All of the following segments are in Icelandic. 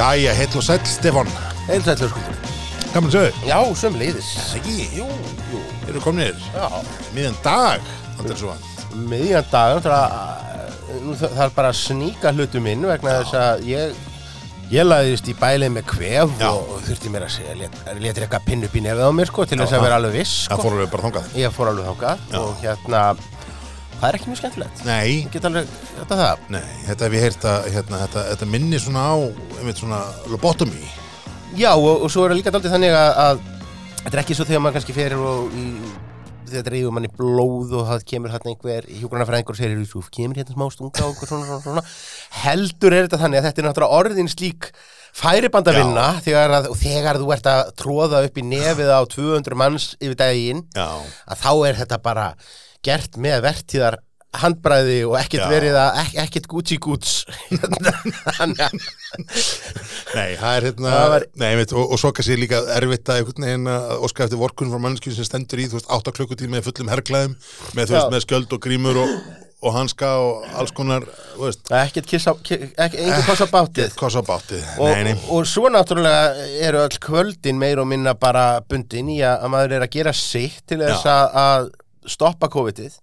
Jæja, heill og sæll, Stefan Heilsætlu skuldur. Gaman sög, Já, sömuleiðis. ekki, Jú, jú. eru komnir Já. Miðan dag, er svo Miðjan dag, það nú þa- það er bara að sníka hlutum inn vegna þess að ég, ég laðist í bælið með kvef Já. og þurfti mér að segja, let, letur eitthvað pinn upp í nefið á mér sko til þess að vera alveg viss Það sko. fórum við bara þangað Ég fór alveg þangað og hérna, það er ekki mjög skemmtilegt. Nei, alveg, þetta það. nei, þetta hef ég heyrt að hérna, þetta, þetta minni svona á einmitt svona lobotomy Já, og, og svo er það líka daldið þannig að, að þetta er ekki svo þegar maður kannski ferir og í, þetta reyður manni blóð og það kemur hérna einhver hjúgrunarfræðingur og segir, þú kemur hérna smá stunga og svona, svona, svona. Heldur er þetta þannig að þetta er náttúrulega orðin slík færibandavinna þegar að, og þegar þú ert að tróða upp í nefið á 200 manns yfir daginn Já, að þá er þetta bara gert með vertíðar handbræði og ekkert Já. verið að ek, ekkert Gucci Goods. Nei, það er hérna Það var- Nei, einmitt, og, og svo kannski líka erfitt að óska eftir vorkun frá mannskjum sem stendur í, þú veist, 8 klukkutími með fullum herrklæðum, með, veist, með skjöld og grímur og, og hanska og alls konar, ekkert kissa, engin kossa bátið. kosa bátið og, Nei, nei, og svo náttúrulega eru öll kvöldin meir og minna bara bundin í að, að maður er að gera sitt til þess að stoppa COVID-ið,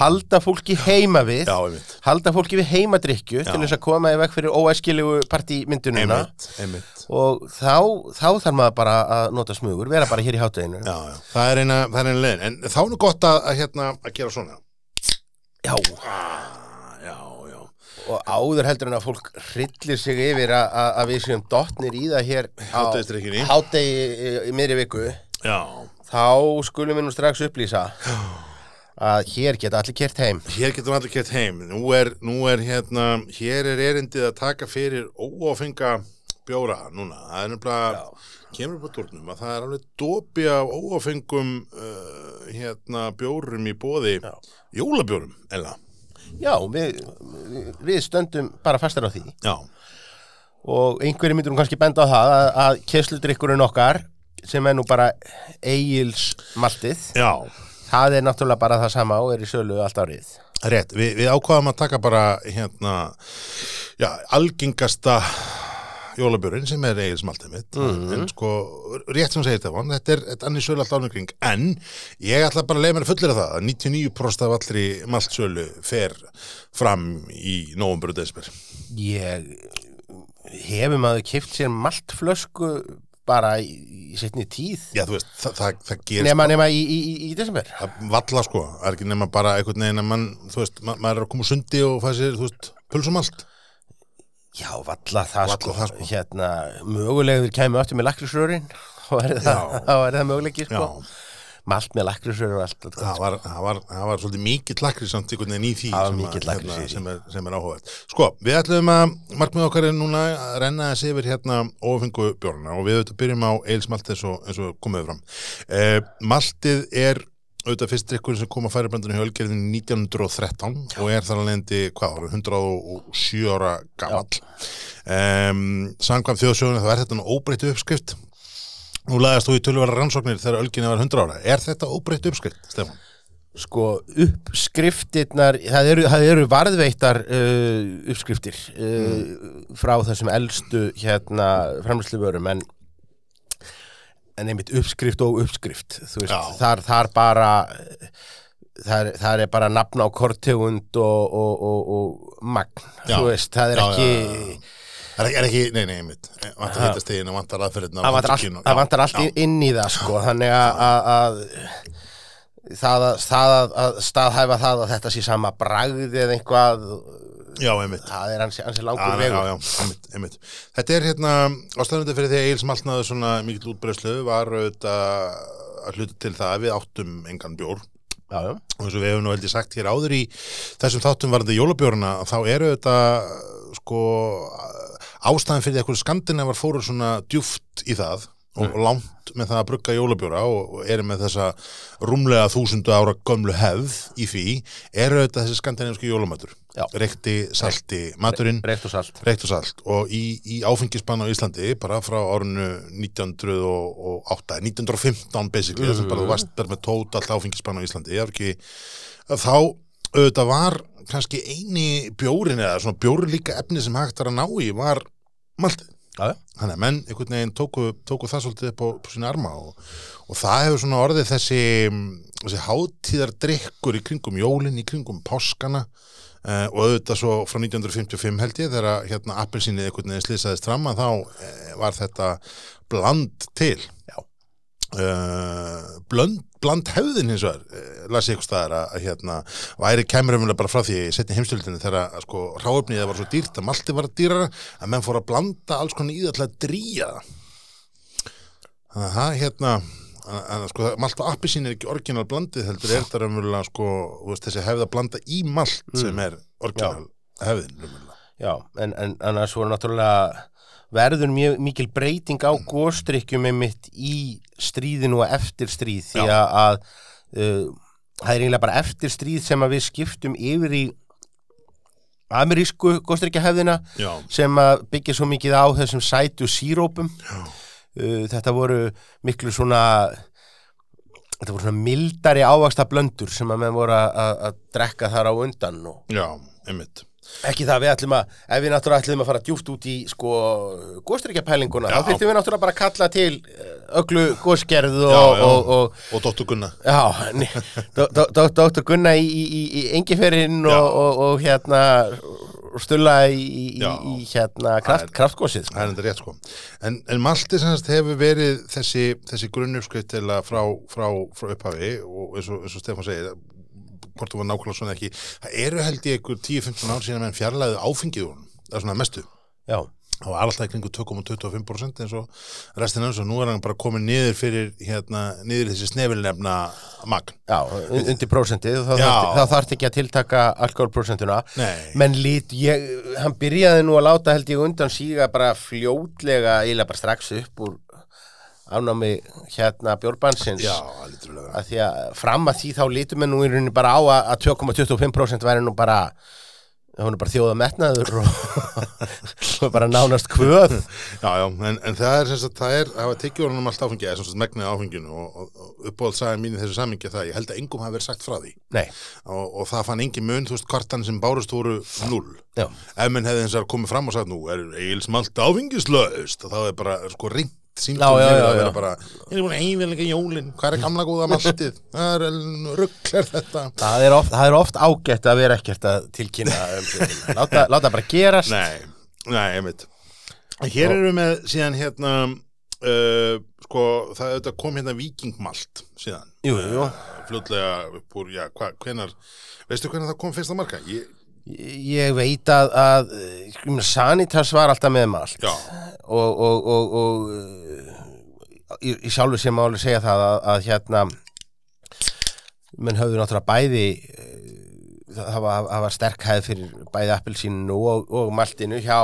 halda fólki heima við, já, halda fólki við heimadrykju til þess að koma í veg fyrir óæskilegu partímyndununa og þá, þá þarf maður bara að nota smugur, vera bara hér í hátteginu það er eina, það er eina leiðin. En þá er nú gott að, að hérna, að gera svona. Já, ah, Já, já. Og áður heldur en að fólk hryllir sig yfir að, að, við séum dottnir í það hér á Hádegisdrykkjunni. hátegi í, í miðri viku. Já þá skulum við nú strax upplýsa að hér geta allir kert heim. Hér getum allir gett heim. Nú er, nú er hérna, hér er erindið að taka fyrir óáfenga bjóra núna. Það er nefnilega, kemur upp á tórnum að það er alveg dopi af óáfengum uh, hérna bjórum í bóði jólabjórum, eða Já, við, við stöndum bara fastar á því. Já, og einhverjum myndur nú kannski benda á það að, að kessludrykkurinn okkar sem er nú bara eigils maltið, já. Það er náttúrulega bara það sama og er í sölu allt árið. Rétt, við, við ákvaðum að taka bara hérna, já, algengasta jólabjörn sem er eigin smaltið mitt en sko, rétt sem segir þetta þetta er annir sölu allt ánum kring. En ég ætla bara að leiða mér að fullera það að 99% af allri maltsölu fer fram í nóvambur og desper Ég hefur maður kipt sér maltflösku bara í, í setni tíð. Já, þú veist, það, það, það gerist nema, nema í, í, í, í desember. Að valla sko, það er ekki nema bara einhvern veginn að mann, þú veist, ma maður er að koma úr sundi og fæ sér, þú veist, pulsum allt. Já, valla það Valla sko, það, sko. hérna mögulega við kemur áttu með lakrisrörin þá er það, þá er það möguleiki sko. malt með lakrisrörin og allt, allt gott, það var, var, var svolítið mikill lakri samt einhvern veginn í því sem, að- í því. sem, er, sem er áhugað sko, við ætlum að markmið okkar er núna að renna þessi yfir hérna ófengu bjórna og við auðvitað byrjum á eilsmalt eins og, eins og komið fram. Eh, maltið er auðvitað fyrst drikkur sem kom að færibandinu hjá Ölgerðin 1913 og er þar að lendi hvað ára, 107 ára gamall. Um, Samkvæm þjóðsjóðinu þá er þetta nú óbreyttu uppskrift Nú laðast þú í tölvara rannsóknir þegar Ölginni var 100 ára. Er þetta óbreytt uppskrift, Stefán? sko uppskriftirnar það eru, það eru varðveittar uh, uppskriftir uh, frá þessum eldstu hérna framlýslu vörum en en einmitt uppskrift og uppskrift þú veist, þar, þar bara þar, þar er bara nafn á kortegund og, og, og, og magn, Já. þú veist, það er Já, ekki já. Er ekki, er ekki, nei, nei, einmitt. Vantar Ha. hittastegin og vantar aðferðina. það vantar allt, það vantar allt inn- í það sko, þannig að, að, að það að, það að, að staðhæfa það að þetta sé sama bragð eða einhvað Já, það er ansi, ansi Já, langur já, vegur já, einmitt, einmitt. Þetta er hérna, ástæðandi fyrir því að Eils maltnaðu svona mikill útbreyslu var auðvitað að hluta til það að við áttum engan bjór já, já. og eins og við hefum nú held ég sagt hér áður í þessum þáttum varandi jólabjórna þá eru þetta sko ástæðan fyrir því að hverju skandinavar fóru svona djúft í það og langt með það að brugga jólabjóra og, eru með þessa rúmlega þúsundu ára gömlu hefð í því eru þetta þessi skandinavísku jólamatur Já. reykti, salti, maturinn. Reykt og salt. Reykt og salt. Og í, í áfengisbann á Íslandi bara frá árinu 1908, 1915 basically, þess að bara þú varst með tótall áfengisbann á Íslandi, ég haf ekki þá auðvitað var kannski eini bjórin eða svona bjórin líka efni sem hægt var að ná í var maltið. Þannig að menn einhvern veginn tóku, tóku það svolítið upp á, á sína arma og, og það hefur svona orðið þessi, þessi hátíðar drikkur í kringum jólin, í kringum páskana uh, og auðvitað svo frá 1955 held ég þegar hérna appelsínið einhvern veginn slýsaðist fram að þá uh, var þetta bland til. Já. Uh, bland, bland hefðin hins vegar uh, las ég eitthvað staðar að, að hérna væri kemur umlega bara frá því í setni heimstöldinu þegar að, sko ráöfnið var svo dýrt að malti var dýrara að menn fór að blanda alls konar í það til að drýja það. Þannig að það hérna að, að, sko, malt og appi sín er ekki orginal blandið heldur er þetta umlega sko þú veist, þessi hefð að blanda í malt sem er orginal hefðin umlega. Já, en, en annars voru náttúrulega verður mjög mikil breyting á góstrykkjum einmitt í stríðinu og eftir stríð því að, uh, það er eiginlega bara eftir stríð sem að við skiptum yfir í amerísku góstrykkjahefðina Já, sem að byggja svo mikið á þessum sætu sírópum. Uh, þetta voru miklu svona þetta voru svona mildari ávaksta blöndur sem að menn voru að drekka þar á undan og já, einmitt Ekki það, við ætlum að, ef við náttúrulega ætlum að fara djúpt út í, sko, góðstrykjapælinguna, Já. þá þyrftum við náttúrulega bara að kalla til eh, öllu góðskerð og, og, og, og Dóttur Gunna já, Dóttur Gunna í, í, í, í engiferinn og, og, og hérna, stulla í, í, hérna kraft, Það er- kraftgósið. Það er enda rétt sko. En, en Malti semst hefur verið þessi, þessi grunnuppskrift til að frá, frá, frá upphafi og eins og, Stefán segir, hvort þú var nákvæmlega svona ekki, það eru held ég ykkur 10-15 ár síðan menn fjarlæðu áfengið úr það er svona mestu. Já, Það var alltaf í kringu 2,25% eins og restin eins og nú er hann bara komin niður fyrir hérna, niður þessi snefilnefna magn. já, un- undir prósentið, þá þarf- þá þarf ekki að tiltaka alkoholprósentuna. Nei. menn lít, ég, hann byrjaði nú að láta held ég undan síga bara fljótlega, eiginlega bara strax upp úr afnámi hérna vel að því að fram að því þá lítum við nú í rauninni bara á að, að 2,25% væri nú bara það var nú bara þjóða metnaður og, bara nánast kvöð. Já, já, en, en það er sem sagt, það er, það var tekið honum allt áfengi, eða sem sagt megnið af áfenginu og, og, og uppáhaldsaga mín í þessu samingi það, ég held að engum hafi verið sagt frá því. Og, og það fann engin mun, þú veist, kvartan sem bárust voru null. Ef menn hefði eins og komið fram og sagt, nú er Egil smalt áfengislaust og þá er bara, sko, ringt Símtólum já, já, já. bara, ég er búin að eiginlega jólin, hvað er gamla góða maltið? Það er ruggler þetta. það er, oft, það er oft ágætt að vera ekkert að tilkynna um láta, láta bara gerast Nei, nei, einmitt. En Hér erum við með síðan hérna, uh, sko, það kom hérna vikingmalt síðan. Jú, jú. Uh, fljótlega upp úr, já, hva, hvenar, veistu hvenar það kom fyrsta marka? Ég, ég veit að, að sko, Sanitas var alltaf með malt já, og, og, og, og uh, í, í sjálfu sem máli segja það að, að hérna menn höfðu náttúrulega bæði uh, það var, það var sterk hæð fyrir bæði appelsínu og, og maltinu hjá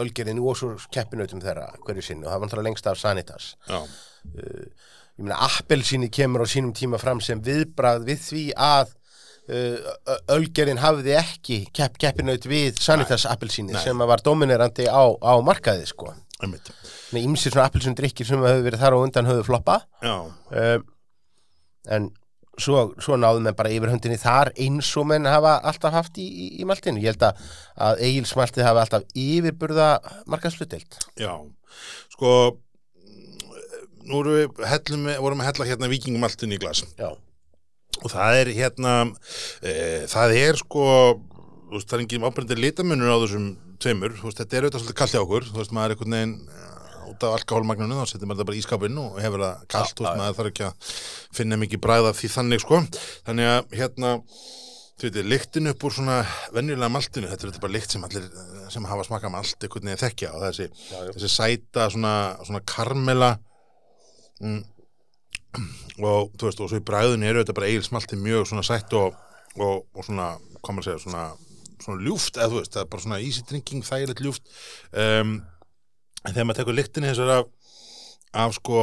ölgerinu og svo keppinautum þeirra hverju sinni. Og það var náttúrulega lengst af Sanitas. Já, ég meina appelsíni kemur á sínum tíma fram sem viðbrað við því að ölgerinn hafði ekki kepp, keppinaut við Sanitas appelsíni sem var dominerandi á, á markaði sko. Ýmsir svona appelsín drikkir sem höfðu verið þar og undan höfðu floppa Já, um, en svo, svo náðum við bara yfir höndinni þar eins og menn hafa alltaf haft í, í, í maltinu. Ég held að, eigilsmaltið hafa alltaf yfirburða markaðslutild já, sko, nú erum við, hellum, við- vorum að hella hérna vikingmaltin í glas. já, og það er hérna e, það er sko veist, það er engin ábyrndir litamunur á þessum tveimur, veist, þetta er auðvitað svolítið kallt hjá okkur, þú veist, maður er einhvern veginn eh, út af alkoholmagninu, þá setjum maður það bara í skapinn og hefur það kallt, þú veist, maður þarf ekki að finna mikið bræða því þannig, sko. Þannig að, hérna þú veit, lyktin upp úr svona venjulega maltinu, þetta er bara lykt sem allir eh, sem hafa smakað malt, einhvern veginn þekkja og þessi, já. þessi sæta svona, svona karmela mm, og þú veist, og svo í bræðinu eru þetta bara eigil smalti mjög svona sætt og, og, og svona, hvað maður segja, svona svona ljúft, eða þú veist, það er bara svona easy drinking, þægilegt ljúft. Um, en þegar maður tekur lyktinni þessar af, af sko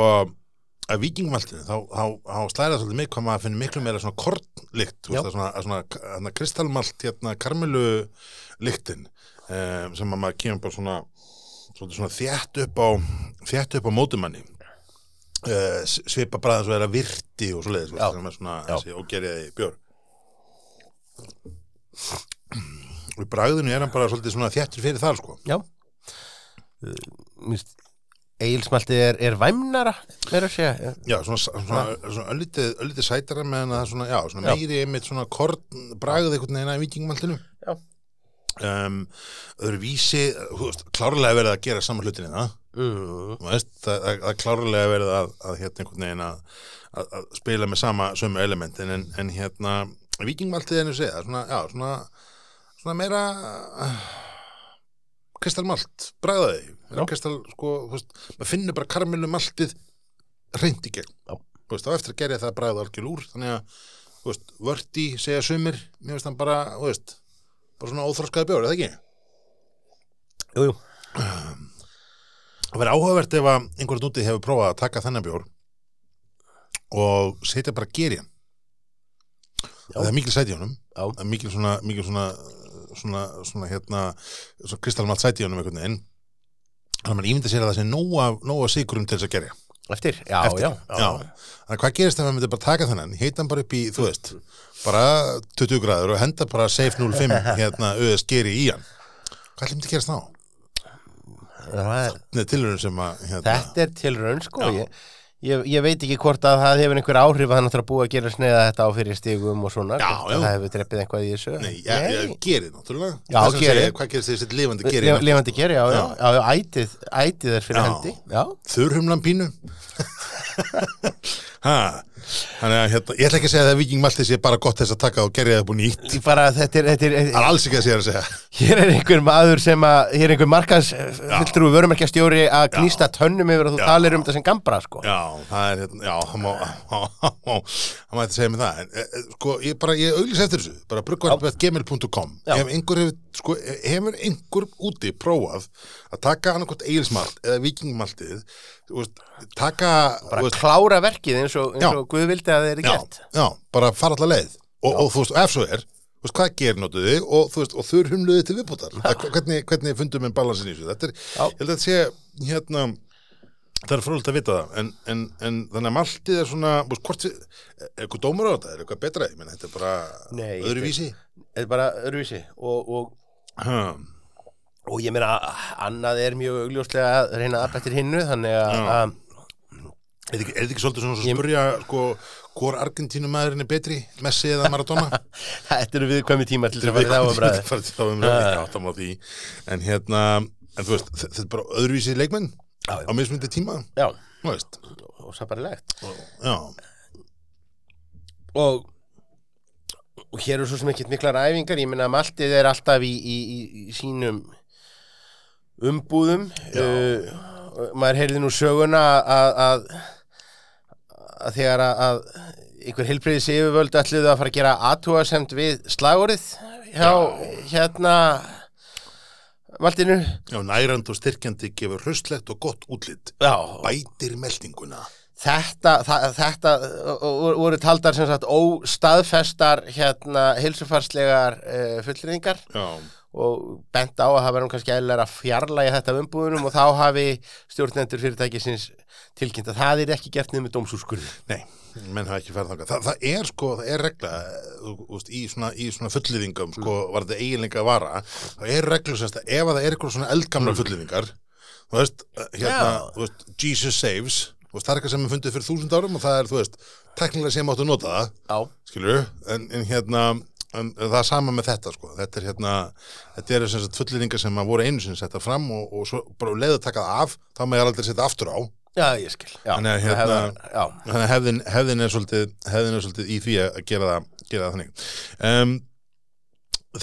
af vikingmaltinu, þá, þá, þá slæra það svolítið mig hvað maður finnir miklu meira svona kornlykt, veist, það er svona, svona, svona kristalmalt, hérna, karmelu lyktin um, sem að maður kemur bara svona svona þétt upp á þétt upp á mótumanni uh, svipa bara þess að vera virti og svoleiðis, er Já. þessi ógerjaði bjór og í bragðinu er hann bara svolítið svona þéttur fyrir þar sko já. Egilsmaltið er, er væmnara meira að segja Já, svona, svona, svona öllítið sætara meðan að það svona, já, svona Já. meiri einmitt svona korn, bragðið einhvern veginn að vikingmaltinu. Já. Um, öðru vísi, þú veist, klárlega verið að gera saman hlutinni það, mm. þú veist, það, það, það klárlega verið að, að hérna einhvern veginn að, að, að spila með sama sömu elementin en, en hérna, vikingmaltið ennum segja, svona, já, svona, svona meira uh, kristalmalt, bragðaði, Já. kristal, sko, veist, maður finnur bara karmelu maltið reynd í gegn. Veist, á eftir að gerja það bræða algjör úr þannig að, vörti segja sumir, mér veist hann bara, bara svona óþroskaði bjór, eða ekki? Jú, jú Það verður áhugavert ef einhverjum úti hefur prófað að taka þennan bjór og setja bara geri hann Já. það er mikil sæti honum Já. það er mikil svona, mikil svona svona, svona hérna svona kristalmalt sæti í honum einhvern veginn þannig að mann ímynda sér að það sé nóga, sigurum til þess að gerja Eftir, já, Eftir, já, já. Þannig að hvað gerist ef maður myndi bara taka þennan, heita hann bara upp í, þú veist, bara 20 gráður og henda bara safe 05 hérna auðvitað skeri í hann. Hvað ætlum þetta að gerast þá? Þetta er tilhörun sem að, hérna, þetta er tilraun sko ég, ég, ég veit ekki hvort að það hefur einhver áhrif að hann ætlar að búa að gera sneiða þetta á fyrir stigum og svona Já, já. það hefur dreppið eitthvað í þessu nei, ég, ég gerið náttúrulega. Já, gerið. segja, Hvað gerist þessi lifandi gerið? Lif- Lifandi geri, já, já, Já. já, já, ætið, ætið er fyrir hendi Þurrhumlan pínu? ha, þannig að hérna, ég ætla ekki að segja að það vikingmalti sé bara gott þess að taka og gerja það búin nýtt. Ég bara, þetta er, þetta er, Það er alls ekki að segja að segja. hér er einhver maður sem að, hér er einhver markas fylltrú vörumarkastjóri að knýsta tönnum yfir að þú Já. talir um þetta sem gambra, sko. Já, það er hérna, já, það má, það mætti segja mig það, en e, e, sko, ég bara, ég auglýs eftir þessu, bara bruggvarp.gmail.com, ef einhver hefur, sko, hefur einhver úti prófað að taka annarkot eigilsmalt eða vikingmaltið, veist, taka, Bara veist, klára verkið eins og, og Guð vildi að eru já, gert. já, bara fara allar leið, og, og þú veist, ef svo er, þú veist, hvað gerir notuði og þú veist, og þurr humluði til viðbútar, hvernig, hvernig fundum við balansin í þessu, þetta er, Já. ég held að þetta sé, hérna, það er frólægt að vita það, en, en, en þannig að maltið er svona, veist, hvort er eitthvað dómur á þetta, er eitthvað betra, ég menn, þetta er bara Nei, öðruvísi. Þetta er bara öðruvísi. Og, og, Ha, og ég meina, annað er mjög augljóslega að reyna að bettir hinnu, þannig að, að Er þetta ekki, svolítið svona svo Ég- spurja, sko, hvor Argentínumæðurinn er betri, Messi eða Maradona? þetta eru viðkvæmi tíma til þess að fara í þá að bræði. Farið þá um ræði, já, það má því. En hérna, en þú veist, þetta er bara öðruvísi leikmenn Já, á mismundi tíma, Já, og sabarilegt. Já, og, og hér eru svo sem ekkert miklar æfingar ég meina að maltið er alltaf í, í, í, í sínum umbúðum. Uh, maður heyrði nú söguna að, að, að þegar að, einhver heilbreyðis yfirvöld ætluðu að fara að gera aðtúasemt við slagorið hjá hérna Maltinu já, nærand og styrkjandi gefur hraustlegt og gott útlit. Já, Bætir meldinguna. þetta, það, þetta voru taldar sem sagt óstaðfestar hérna heilsufarslegar uh, fullrýðingar Já, og bent á að það verðum kannski eðlilega að fjarlæga þetta af umbúðunum og þá hafi stjórnendur fyrirtækisins tilkynnt að það er ekki gert niður með dómsúrskurði. nei, menn hafa ekki farið þangað. Þa, það er sko, það er regla, veist, í svona, svona fullýðingum, sko, var þetta eiginlega að vara, það er reglu semst að ef að það er eitthvað svona eldgamla fullýðingar, þú veist, hérna, Já. þú veist, Jesus saves, veist, það er eitthvað sem er fundið fyrir þúsund árum og það er, þú veist, teknilega sem áttu að nota það, skilur en, en hérna en það er sama með þetta sko. Þetta er hérna, þetta eru sem sagt fulleringar sem að voru einu sinni settar fram og, og svo bara leiðu að taka það af, þá með aldrei setja aftur á. Já, ég skil. Já, Þannig að hérna- hefði- já, þannig að hefðin, hefðin, er svolítið, hefðin er svolítið í því að gera það, gera það þannig. Um,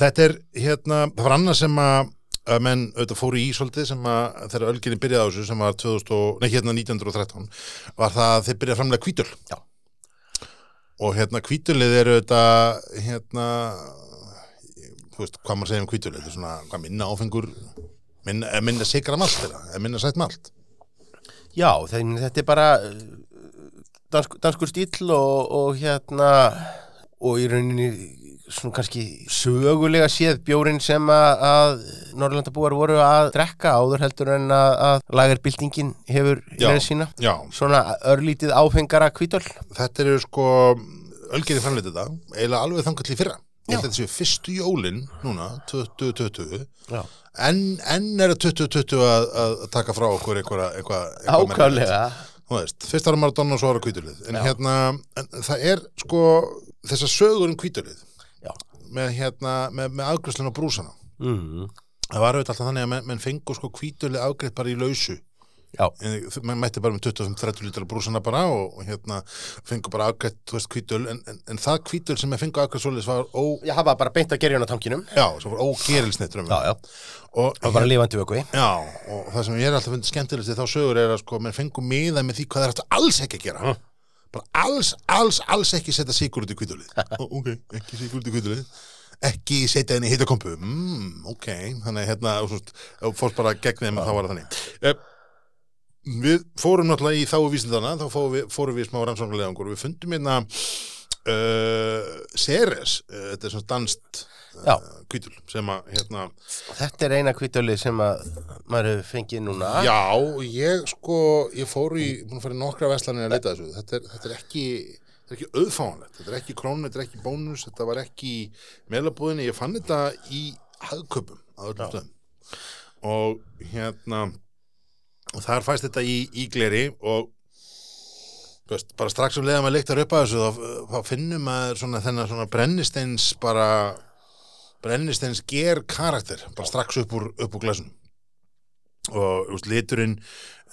þetta er hérna, það var annað sem að að menn auðvitað fóru í svolítið sem að þegar ölginni byrjaði á þessu sem var 2000 og, nei, hérna 1913 var það að þeir byrjaði að framlega kvítul Já. Og hérna kvítulið er auðvitað hérna veist, hvað maður segir um kvítulið þetta er svona, hvað minna áfengur minna, eh, minna sikra malt eða, minna sætt malt? Já þetta er bara dansk, danskur stíl og, og hérna og í rauninni svona kannski sögulega séð bjórin sem að, að Norrlandabúar voru að drekka áður heldur en að, að lagarbyltingin hefur verið sína. já, svona örlítið áfengara kvítöl þetta eru sko Ölgerði framleitið þetta eiginlega alveg þangar til fyrra. Ég held að þetta séu fyrstu jólin núna 2020 Já. enn en er 2020 að, að taka frá okkur einhverja veist, fyrst var Maradona og svo var það kvítulið en Já. hérna, en, það er sko þessar sögur um kvítulið Já. Með hérna, með, með afgræslun og brúsana Mm. það var auðvitað alltaf þannig að menn, menn fengu sko kvítulið afgreitt bara í lausu Já. mann mætti bara með 25-30 lítra brúsana bara og, hérna fengu bara afgreitt, þú veist, kvítul en, en, en það kvítul sem ég fengu afgreitt svoleiðis var ó, Ég hafa bara beint að gerja á tankinum. já, sem var ógerilsneitt Já, já. og, Það var bara lifandi vökvi. Já, og það sem ég er alltaf fundið skemmtilegt í þá sögur er að sko, menn fengu miða með því hvað það er eftir alls ekki að gera bara alls, alls, alls ekki setja sigur út í kvítulið ok, ekki sigur út í kvítulið ekki setja henni í hitakompu mm, ok, þannig að hérna fórst bara gegn þeim var það þannig. Eh, við fórum náttúrulega í þá vísindana þá fórum við, fórum við smá rannsóknarlegangur við fundum hérna uh, Ceres, uh, þetta er svona danst kvítul sem að hérna Þetta er eina kvítölið sem að maður hefur fengið núna. Já, ég sko, ég fór í, búin að fara í nokkra veslanir að leita þessu. Þetta er, þetta er ekki, þetta er ekki auðfáanlegt. Þetta er ekki krónu, þetta er ekki bónus, þetta var ekki meðlabúðinni. Ég fann þetta í stöðum. Og hérna, og þar fæst þetta í, í gleri og veist, bara strax um leiðan maður leiktar upp að þessu þá, þá finnum maður svona þennan svona brennisteins bara brennisteins ger karakter bara strax upp úr, upp úr glasunum og úst, liturinn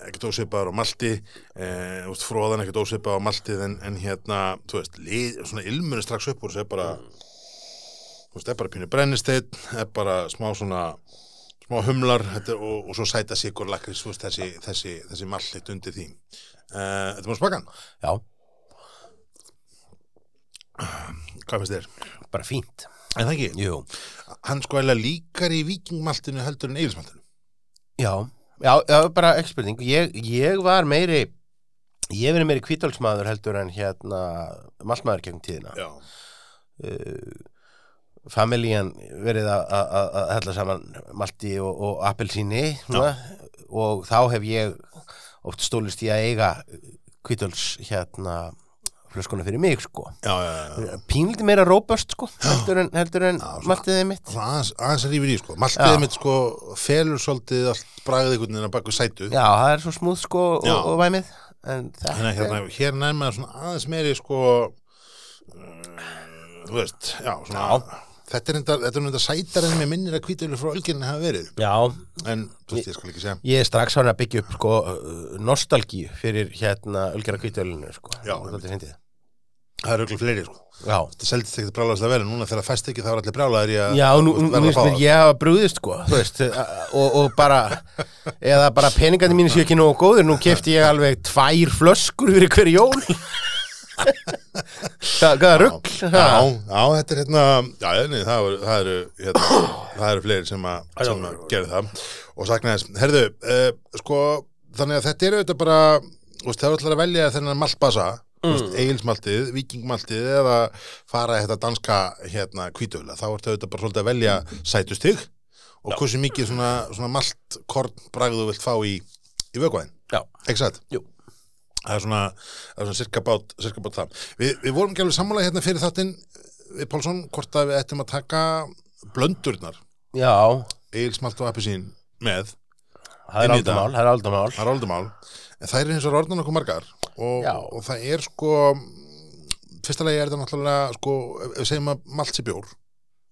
ekkert óseipaður á malti eh, úst, fróðan ekkert óseipaður á maltið en, en hérna, þú veist, lit, svona ilmunni strax upp úr þessu er bara þú veist, er bara pínu brennisteinn er bara smá svona smá humlar þetta, og, og svo sæta sigur lakris, þú veist, þessi, þessi, þessi mallit undir því. Eh, Þetta má smakan, Já, hvað finnst þér? bara fínt. En það ekki, Jú. hann sko eða líkar í vikingmaltinu heldur en eilsmaltinu Já, já, já bara ekki spurning. Ég, ég var meiri, ég verið meiri kvítálsmaður heldur en hérna maltmaður gegn tíðina. Já, familían verið að- hella saman malti og, og appelsíni og þá hef ég oft stólist í að eiga kvítáls hérna flöskuna fyrir mig sko. Já, já, já. pínlítið meira róböst sko heldur en, heldur en maltiðið mitt. aðeins, aðeins rífur í sko. Já. Maltið mitt sko felur svolítið allt bragðið einhvern veginn að baku sætu. Já, það er svo smúð sko og, og væmið. Þetta að hérna, hér nærmaður svona aðeins meiri sko uh, Þú veist, já, svona. Þetta er þetta er enda sætar en mér minnir að kvítölu frá ölgerinn hafa verið. Já, En, þú veist, ég skal ekki segja. ég er strax hann að byggja upp sko uh, nostalgíu fyrir hérna ölgera kvítölinu sko. Já, Það er fyndið. Það eru öll fleiri sko. Já, Þetta seldist ekkert brjálæðast að vera Núna þegar það fæst ekki þá er allir brjálæðir í að Já, nú, þú nú veist, verða finnst að mér fá það. ég hafa brúðist sko, þú veist, og, og bara, eða bara peningandi mínu séu ekki nógu góður, nú kefti ég alveg tvær flöskur fyrir hver jól. Hvað hvað rugg? Já, já, þetta er hérna Já, nei, það eru, það eru, hérna, það eru fleiri sem að, sem að gera það. Og sakna þess, herðu, uh, sko þannig að þetta er auðvitað bara þú veist, það er alltaf að velja þennan maltbasa mm. eigilsmaltið, vikingmaltið eða fara þetta danska hérna kvítöfla, þá ertu auðvitað bara svolítið að velja sætustig og hversu mikið svona, svona maltkorn bragð þú vilt fá í, í satt? Jú. Það er svona, er svona cirka bát, það. Vi, við vorum ekki alveg sammála hérna fyrir þáttinn við Pálsson, hvort að við ættum að taka blöndurnar, Já, eilsmalt og appisín með, það er aldamál, það er aldamál. það er áldumál en það er eins og orðan okkur margar og, og það er sko fyrsta lagi er það náttúrulega sko, ef við segjum að malt sé bjór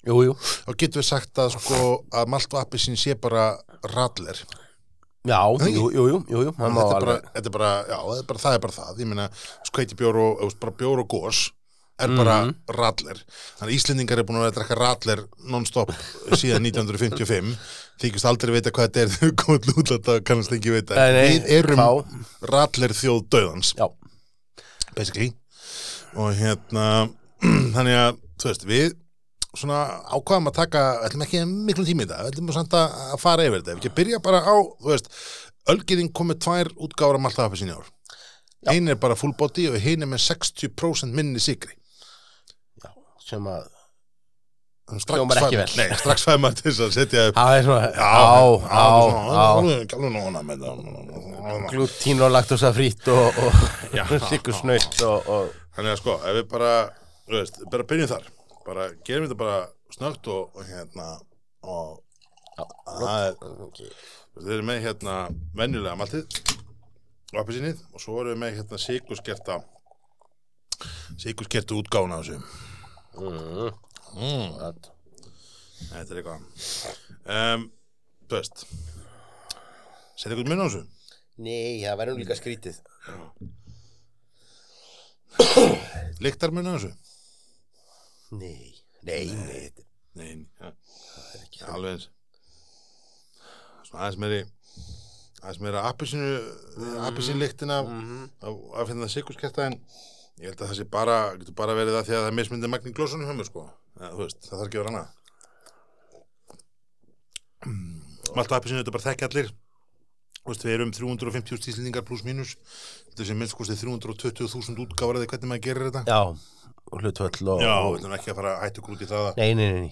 Jú, jú. þá getum við sagt að sko að malt og appisín sé bara radler Já, Það ekki? jú, jú, þetta þetta er bara, já, það er bara, það er bara það ég meina, skveiti bjór og, veist, bara bjór og gós er bara Mhm. radler þannig að Íslendingar er búin að vera að drekka radler non-stop síðan 1955 þykist aldrei vita hvað þetta er við komum til útlanda og kannast ekki vita við erum fá. radler þjóð döðans Já, basically. Og hérna þannig að, þú veist, við svona ákvaðum að taka ætlum ekki miklu tími í þetta, ætlum samt að fara yfir þetta, ef ekki byrja bara á þú veist, Ölgerinn komið tvær útgáfur af maltaðafi sinni ár. Ein er bara full body og hinn er með 60% minni sigri sem að, strax fæði maður til þess að setja upp það er svona, glútín og laktosa frýtt og, og, Þannig að sko, ef við bara, veist, bara byrjum þar bara gerum þetta bara snögt og, og hérna og Það er, ok. þeir eru með hérna venjulega maltið og appelsínið og svo eru við með hérna sikurskerta sikurskerta útgána á þessu. Mm, Mm. það- Þetta er eitthvað. Um, þú veist, setja eitthvað mun á þessu? Nei, það verður líka skrítið. Lyktar mun á þessu? Nei, nei, nei, Nei, ja, er ekki alveg eins. Svona aðeins meiri, aðeins meira appelsínu, appelsínlyktina Mhm. af, af hérna sikurskerta en ég held að það sé bara, getur bara verið það því að það mismyndið magni glósunum hjá mér sko. Ja, þú veist, það þarf ekki vera annað. Malt og appelsínu, þetta er bara þekki allir. Þú veist, við erum 350 stíslendingar pluss mínus. Þetta sé minnst kostið 320.000 útgáfar eða hvernig maður gerir þetta. Já, og hlutvöll og... Já, við ætlum ekki að fara að hættu út í það að Nei, nei, nei, nei.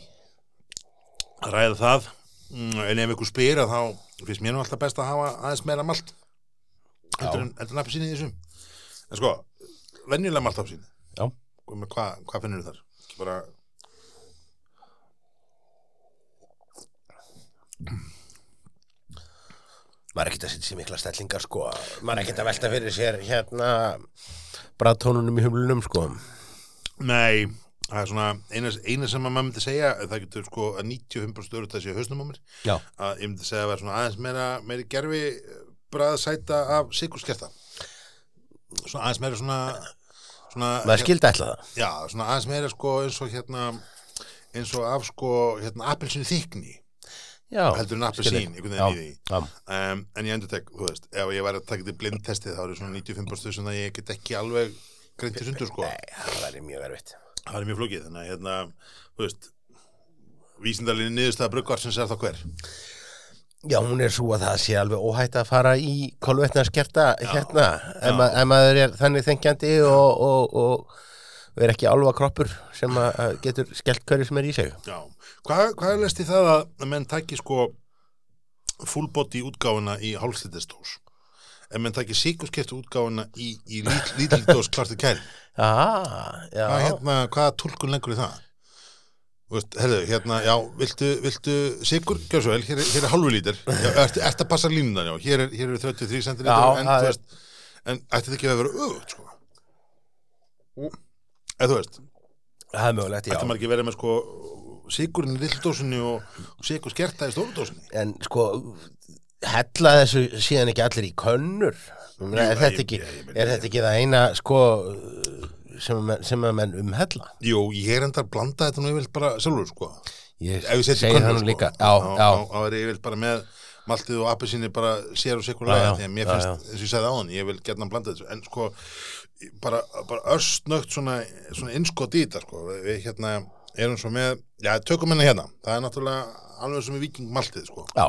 að ræða það. Mm, En ef ykkur spyr að þá finnst mér nú alltaf best að hafa aðeins meira malt. Heldur en, heldur en. En sko, venjulega malt appelsínu. Já. Hvað hva finnur þar? Ekki bara... Maður er ekkert að setja sér mikla stellingar, sko. Maður er ekkert að velta fyrir sér, hérna, bræðtónunum í humlunum, sko. Nei, það er svona eina, eina sem að maður myndi segja, það getur sko að 95% öru þessi hausnum á mér, Já. að ég myndi segja að vera svona aðeins meira, meiri gerfi bræðsæta af sikurskerta. Svona aðeins meira svona, svona, Maður skildi ætla það. já, svona aðeins meira sko eins og hérna, eins og af sko, hérna, appelsinu þykni, Já. heldur en appelsín, einhvern veginn í því. Um, en ég endur tek, þú veist, ef ég væri að taka þetta blindtestið þá er svona 95% sem að ég get ekki alveg greint til sundur sko. Nei, það væri mjög erfitt. það er mjög flókið þannig að hérna, þú veist vísindarlinni niðurstaða bruggvarsins er það hver Já, hún er svo að það sé alveg óhætt að fara í kolvetna skerta hérna, ef, ma maður er þannig þengjandi og, og, og, er ekki alva kroppur sem getur skellt hverju sem er í sig. Já, hvað, hvað er lest í það að menn taki sko full body útgáfuna í hálfslítistós en menn taki síkurskert útgáfuna í, í lítildós klartu kæl Ah, já, hvað, hérna, hvaða tólkun lengur í það? Herðu, hérna, já, viltu, viltu sigur, gjör svo vel, hér, er- hér er hálfu lítir. Ertu, að passa línunan, já, hér, er, hér eru 33 cm en, þú er- veist, en ætti þetta ekki að vera öfugt, sko? Eða þú veist, það er mögulegt, já. ætti maður ekki að vera með sko sigurinn í lilldósinni og, og sigur skerta í stórdósinni En sko, hella þessu síðan ekki allir í könnur. Jú, er, ég- þetta ekki, ég- ég- er þetta ekki það eina, sko, sem að menn, sem að menn umhella? Jú, ég er enda að blanda þetta nú yfirleitt bara sjálfur, sko. Ég ef ég setja segi það nú líka, þá er ég yfirleitt bara með maltið og appisíni bara sér og sikur Já, lega já, því að mér finnst, eins og ég sagði áðan, ég vil geta hann blanda þessu, en sko bara, bara örstnögt svona, svona innskot í þetta, sko. Við, við hérna erum svo með, já, tökum henni hérna. Það er náttúrulega alveg sem í Viking maltið, sko. Já,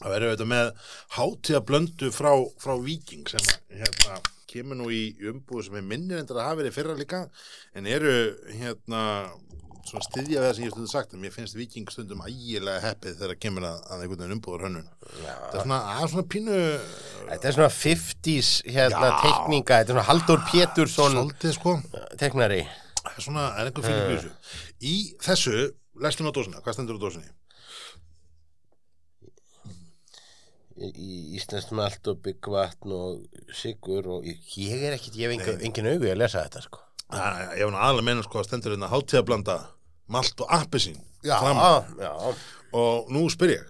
það verður þetta með hátíða blöndu frá, frá Viking sem hérna kemur nú í umbúðu sem er minnir endur að hafa verið fyrra líka en eru hérna svona styðja við það sem ég hef stundum sagt en mér finnst Viking stundum ægilega heppið þegar kemur að, að einhvern veginn umbúður hönnun það er svona, að svona pínu þetta er svona 50s hérna Já. teikninga, þetta er svona Haldur Pétursson svolítið sko teiknari. það er svona, er einhver fyrir þessu í þessu, lestum á dósina, hvað stendur á dósinni? Í í íslenskt malt og byggvatn og sigur og ég, er ekkit, ég hef engin, engin augu að lesa þetta sko. Það, ég hef nú aðalega meina sko að stendur hérna hátíðablanda malt og appelsín Já, já. og nú spyr ég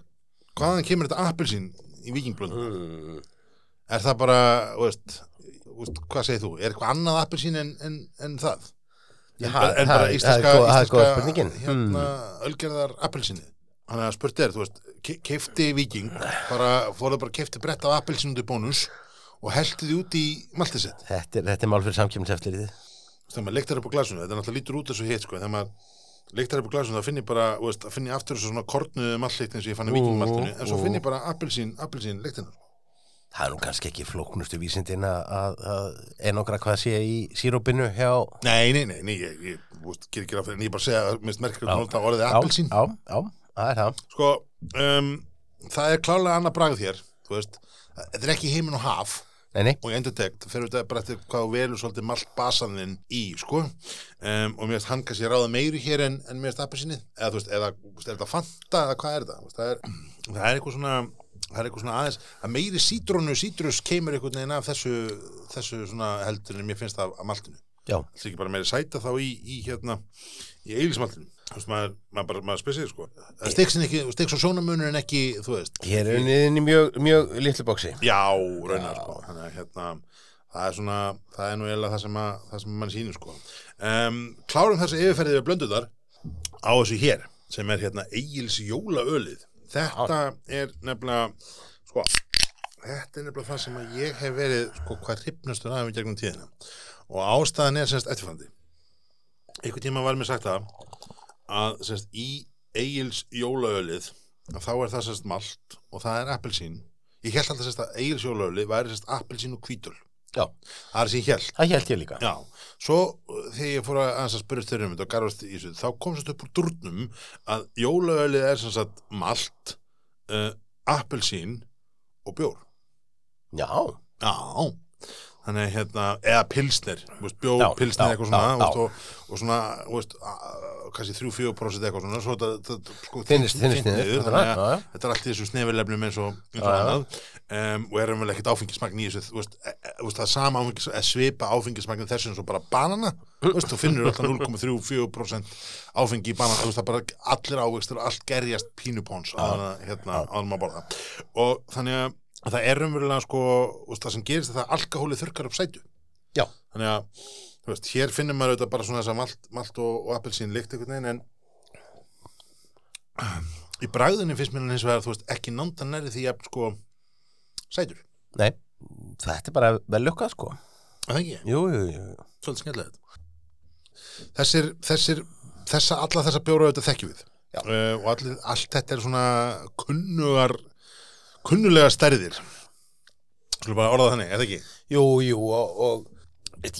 hvaðan kemur þetta appelsín í vikingblöndu? Mm, Er það bara, veist, veist, hvað segir þú? Er eitthvað annað appelsín en, en, en það? Já, en, en bara íslenska, íslenska spurningin. hérna, ölgerðar appelsíni Þannig að spurt er, þú veist, ke- keifti viking bara, fóruð bara keifti brett af í bónus og heldi því út í maltið sitt þetta, er, þetta er mál fyrir samkjömseftlið. þegar maður leiktar upp á glasinu, þetta er náttúrulega lítur út þessu hitt sko, þegar maður leiktar upp á glasinu þá finn ég bara, þú veist, það finn ég aftur þessu svona kornuðu maltlikt eins og ég fann í vikingmaltinu en svo finn ég bara appelsín, appelsín leiktina Það er nú kannski ekki flóknustu vísindin að, að, að einokra hvað sé í sírópinu hjá... Nei, nei, nei, nei, ég, ég, en ég bara segja, að minnst merkir að orðið Já, appelsín. Já, já, það er það. Sko, um, það er klálega annað bragð hér, þú veist, þetta er ekki heimin og haf. Nei, nei, og endurtekt, það fyrir þetta bara eftir hvað þú velur svolítið malt basaninn í, sko. Um, og mér finnst hann kannski ráða meiri hér en, en mér finnst appelsínið, eða þú veist, eða veist, er þetta fanta, eða hvað er þetta, veist, það er, það er eitthvað svona það er eitthvað svona aðeins, að meiri sítrónu sítrus kemur einhvern veginn af þessu þessu svona heldur en mér finnst af, af maltinu, já, það er ekki bara meiri sæta þá í, í hérna, í eilismaltinu þú veist, maður, maður bara, maður spesir sko. Það stiksin ekki, stiks og sjónamunur en ekki, þú veist. Hér er niðin í mjög, mjög litlu bóksi. Já, raunar sko. Þannig að hérna það er svona, það er nú eiginlega það sem, að, það sem mann sýnir sko. Um, Klárum þessi yfirferðið við blönduðar á þessu hér sem er hérna Egils jólaölið. Þetta er nefnilega sko, þetta er nefnilega það sem að ég hef verið sko hvað hrifnastur aðeins gegnum tíðina. Og ástæðan er semst eftirfandi einhvern tíma var mér sagt það að semst í Egils jólaölið þá er það semst malt og það er appelsín. Ég held alltaf semst að Egils jólaölið væri semst appelsín og hvítul Já, það er sem ég held það held ég líka. Já, svo uh, þegar ég fór að, að spyrja þeirra um þetta þá kom sérst upp úr durnum að jólaölið er sagt malt, uh, appelsín og bjór. Já, Já, þannig hérna, eða veist, bjór, já, eitthvað svona, og, og svona, þú veist, kannski 3-4% eitthvað svona, svo þetta sko, þynnist niður, þannig að þetta er allt í þessu snefilefnum eins og, og annað, og erum vel ekkert áfengismagn í þessu, e, e, það er sama áfengis, e, svipa áfengismagn þessu eins og bara banana, þú finnur alltaf 0,3-4% áfengi í banana, það er bara allir ávegstur, allt gerjast pínupóns hérna, hana maður borða, og þannig að það er umverulega sko, þú veist, það sem gerist er það að alkohólið þurkar upp sætu. Já. þannig að, þú veist, hér finnir maður auðvitað bara svona þess að malt, malt og, og appelsín líkt einhvern veginn en í bragðinni finnst mér hann hins vegar, þú veist, ekki nánda næri því að sko, sætur. Nei, þetta er bara vel lukkað, sko. Er það ekki, Jú, jú, jú, svolítið skemmtilegt. Þessir, þessir þessa, alla þessa bjóra auðvitað þekkjum við. Uh, og allir, allt þetta er svona kunnugar kunnulega stærðir. Skulum bara orða það þannig, er það ekki? Jú, jú, og, og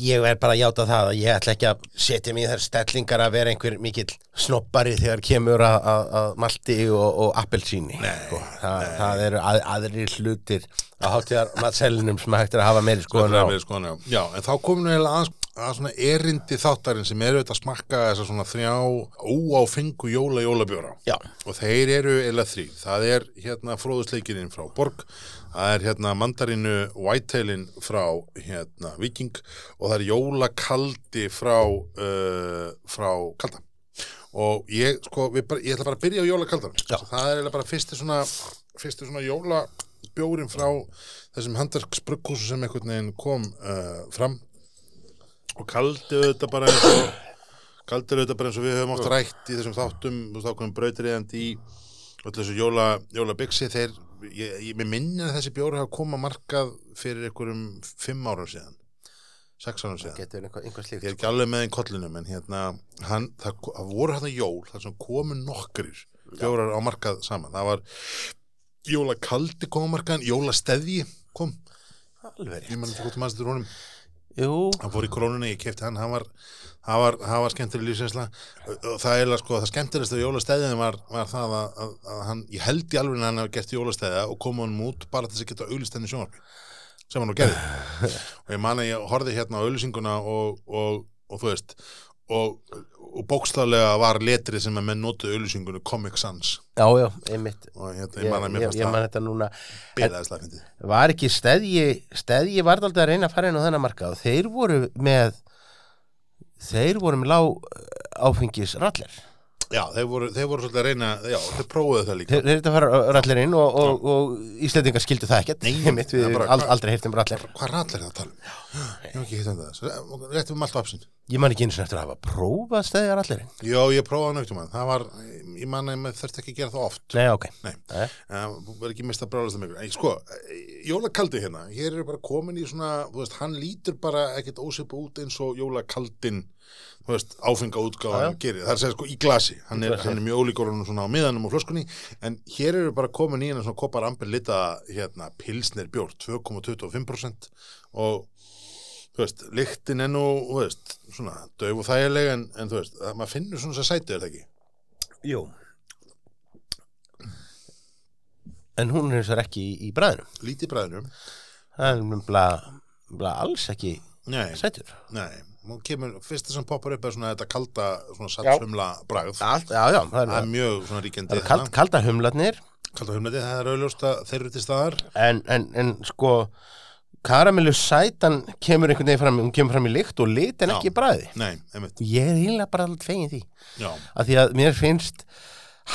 ég er bara að játa það að ég ætla ekki að setja mig í þær stellingar að vera einhver mikill snoppari þegar kemur að, að, að malti og, og appelsíni sko. það, það eru að, aðrir hlutir að hátíðar matselinum sem hægt er að hafa meiri skoðun á Skoðun á. Já, en þá komum við að, að svona erindi þáttarinn sem eru auðvitað að smakka þessa svona þrjá óáfengu jóla jólabjóra Já, og þeir eru eða þrý. Það er hérna fróðusleikirinn frá Borg, það er hérna mandarínu Whitetailin frá hérna Viking og það er jólakaldi frá, uh, frá Kalda. Og ég, sko, bara, ég ætla bara að byrja á jólakaldan. Já. Það er eiginlega bara fyrsti svona, fyrsti svona jólabjórin frá þessum handarksbrugghúsu sem einhvern veginn kom uh, fram og kaldi auðvitað bara eins og kaldi auðvitað bara eins og við höfum oft rætt í þessum þáttum, veist ákveðum brautriðandi í öllu þessu jóla, jólabixi. Þeir, ég, ég minni að þessi bjóri hafa koma markað fyrir einhverjum fimm árum síðan sex árum síðan. Einhver, einhver ég slíkt er ekki alveg með einn kollinum en hérna, hann, það, það voru hann jól þar sem komu nokkrir bjórar á markað saman, það var jólakaldi kom á markaðan jólasteðji kom, Alveg ég Jú, hann fór í krónunni, ég kefti hann hann var, hann var, hann var skemmtileg lífsinsla og það er sko, það skemmtilegst af jólastæðin var, var það að, að, að hann, ég held í alveg að hann hafi gert jólastæða og kom hann út bara til þess að geta auglist henni sjónarbi sem hann nú gerði. Og ég man að ég horfði hérna á auglýsinguna og, og, og þú veist og, og bókstaflega var letrið sem að menn notuðu auglýsingunni Comic Sans. Já, já, einmitt. Og hérna, Ég, ég man að mér ég, fannst ég það man þetta núna. fyndið var ekki steðji steðji var aldrei að reyna að fara inn á þennan markað þeir voru með þeir voru með lág áfengis rallir Já, þeir voru, þeir voru svolítið að reyna já, þeir prófuðu það líka. Þeir, þeir þetta fara rallir inn og, og, og Íslendingar skildu það ekkert. Nei, Einmitt, við það aldrei heyrt um rallir. Hvað rallar það að tala um? Ég hef ekki hitt um það Svo, Rétt um allt apsin ég man ekki eins og eftir að hafa prófað steðja rallir Já, ég prófaði nögtum hann Það var, ég man að maður þurfti ekki að gera það oft. Nei, ok. Nei. Nei. Það verður ekki mist að brálast um ykkur. En sko, jólakaldi hérna. Hér eru bara komin í svona Þú veist, hann lítur bara ekkert ósipa út eins og jólakaldin Þú veist, áfenga útgáðan gerir. Það er að segja sko í glasi. Hann er, hann er mjög ólíkur honum svona á miðanum og flöskunni. En hér eru bara komin í hérna svona kopar amber lita hérna pilsnir bjór 2,25% og þú veist, lyktin er nú, þú veist, svona döf og þægileg en, en þú veist, að maður finnur svona þess að sætu er það ekki? Jú. En hún er þess að ekki í, í bræðinu lítið bræðinum hann er bara alls ekki Nei, sætur. Nei, hún kemur, fyrsta sem poppar upp er svona þetta kalda, svona sattsumla bragð. Allt, já, já, það Það er er, mjög svona ríkjandi. það er kald, kalda humlarnir. Kalda humleti, það er auðljóst að þeir eru til staðar. en, en, en sko karamellu sætan kemur einhvern veginn fram hún kemur fram í lykt og lit en Já. ekki í bræði Nei, einmitt, ég er eiginlega bara alltaf fegin því. Já, af því að mér finnst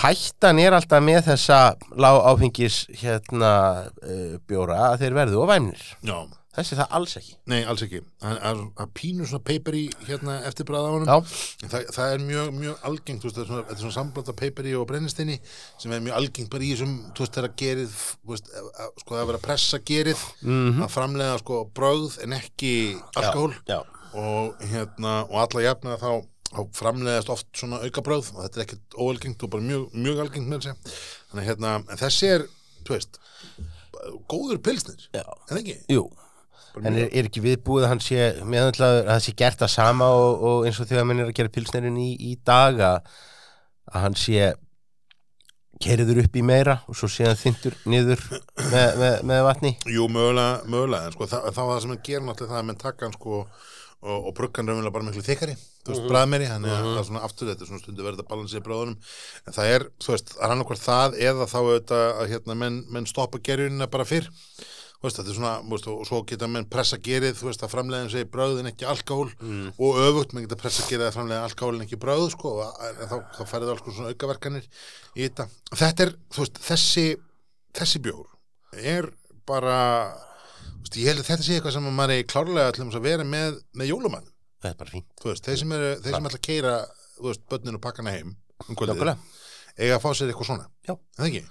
hættan er alltaf með þessa lág áfengis hérna uh, bjóra að þeir verðu og væmnir. Já. Þessi það alls ekki Nei, alls ekki. Það er að pínu svona paper í hérna eftir bræða á honum. já, Það, það er mjög, mjög algengt, veist, þetta er svona, er svona samblanda peiperi og brennisteini sem er mjög algengt bara í þessum, þú veist, þeirra gerið, þú veist, að- að- sko, það er að pressa gerið, Mhm. að framlega, sko, brögð en ekki alkohól já, og hérna, og alla jafna þá, þá framlegast oft svona auka bröð og þetta er ekkert óalgengt og bara mjög, mjög algengt með þessi. Þannig að hérna, þessi er, þú veist, góður pilsnir, já, en ekki? jú en er, er ekki viðbúið að hann sé meðanlaður að það sé gert það sama og, og eins og þegar mann er að gera pilsnerin í, í daga að hann sé kerður upp í meira og svo sé hann þyndur niður með, með, með vatni? Jú, mögulega, mögulega, en sko, það, þá það sem hann gerir náttúrulega það að menn taka hann sko og, og brugga hann raunverulega bara miklu þykari þú veist, bræðmeri, hann er það er svona aftur þetta er svona stundu verið að balansera bráðunum en það er, þú veist, það er annarkvært það eða þá auðvitað að hérna menn, menn stoppa gerjunina bara fyrr veist, þetta er svona, veist, og svo geta menn pressa gerið, þú veist, að framleiðin segir bröðin ekki alkohól og öfugt, menn geta pressa gerið að framleiða alkohólin ekki bröð, sko, en þá, þá færið alls svona aukaverkanir í þetta. Þetta er, þú veist, þessi, þessi bjór er bara, þú veist, ég held að þetta sé eitthvað sem að maður er klárlega til að vera með, með jólumann, það er bara fínt þú veist, þeir sem, eru, þeir sem ætla að keira, þú veist, börnin og pakkana heim um kvöldið, eiga að fá sér eitthvað svona, Já. það ekki?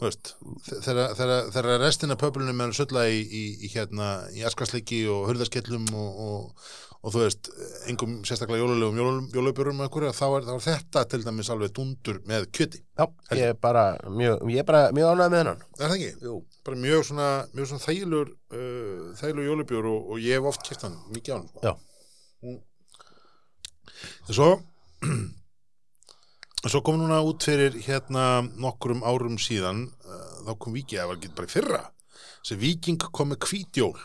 Þegar- restina pöpulunum er að sulla í, í, í hérna, í askasleiki og hurðaskellum og, og, og þú veist, engum sérstaklega jólulegum jólubjörum og þá þá er þetta til dæmis alveg dundur með kjöti, Já, ég er bara mjög, ég bara mjög ánægð með hennan er það ekki? Jú, Bara mjög svona, mjög svona þægilegur uh, þægilegur jólubjör og, og ég hef oft kæft hann mikið á hann sko. Já. Mm. En svo svo kom núna út fyrir hérna nokkrum árum síðan uh, þá kom Víking, það var ekki bara fyrra þessi Víking kom með hvítjól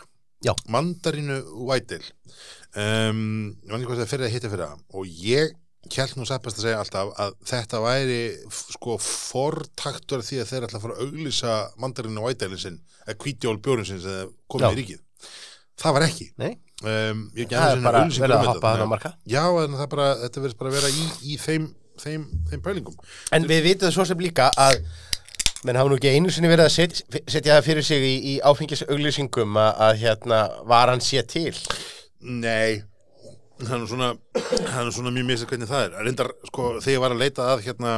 Já. mandarínu Whitale um, ég man ekki hvað það er fyrir að hitta fyrir það og ég held nú seppast að segja alltaf að þetta væri sko fortaktur því að þeir að fara að auglýsa mandarínu Whitale sinn eða hvítjól bjórinn sinn sem komið í ríkið. Það var ekki. Nei, um, það er bara verið að hoppa þannig að- marka Já, en það bara, þetta verðist bara að vera í, í þeim, þeim, þeim pælingum. En við vitum svo sem líka að menn hafa nú ekki einu sinni verið að set, setja það fyrir sig í, í áfengisauglýsingum að, að hérna var hann sé til Nei, það er nú svona, er svona mjög misið hvernig það er. Reyndar, sko, þegar ég var að leita að hérna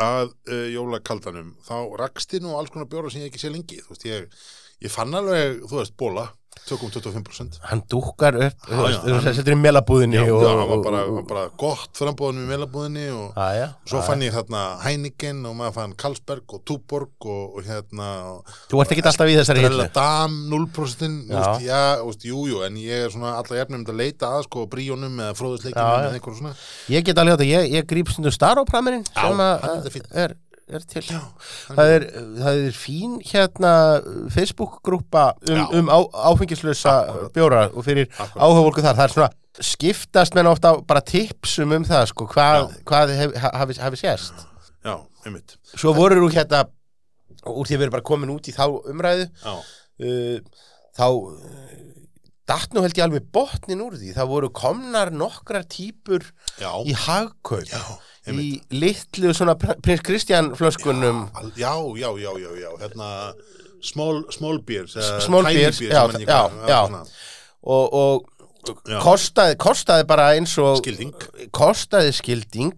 að uh, jólakaldanum, þá rakst ég nú alls konar bjóra sem ég ekki sé lengi. Þú veist, ég, ég fann alveg, þú veist, bóla, 2,25%. hann dúkkar upp, þú já, hann- þú setur í melabúðinni Já, og, já, það var og- bara, og- bara gott frambóðinu í melabúðinni og Já, já, svo já, fann ég þarna Heineken og maður fann Karlsberg og Túborg og, og hérna og Þú ert ekki alltaf í þessari hillu Dam 0% Já. já, úst, úst, jú, jú, en ég er svona alla jafnum að leita að sko bríónum eða fróðusleikinum Ég get alveg þetta, ég, ég gríp stundu starópramirinn Já, sem að hann er. Er, til. Það er, það er fín hérna Facebook-grúpa um, Já. um á, áfengislösa bjóra og fyrir áhugavólku þar, það er svona skiptast menn ofta bara tipsum um það sko, hvað, Já. hvað hef, hafi, hafi sést. Já, einmitt. Svo voru þú hérna úr því að við erum bara komin út í þá umræðu já, uh, þá uh, datt nú held ég alveg botnin úr því. Það voru komnar nokkrar típur já, í hagkaup. Já, í litlu svona pr- prins Kristján flöskunum já, já, já, já, já, hérna small, small beers Small beers, já, já, já. og, og kostaði, kostaði bara eins og Skilding. kostaði skilding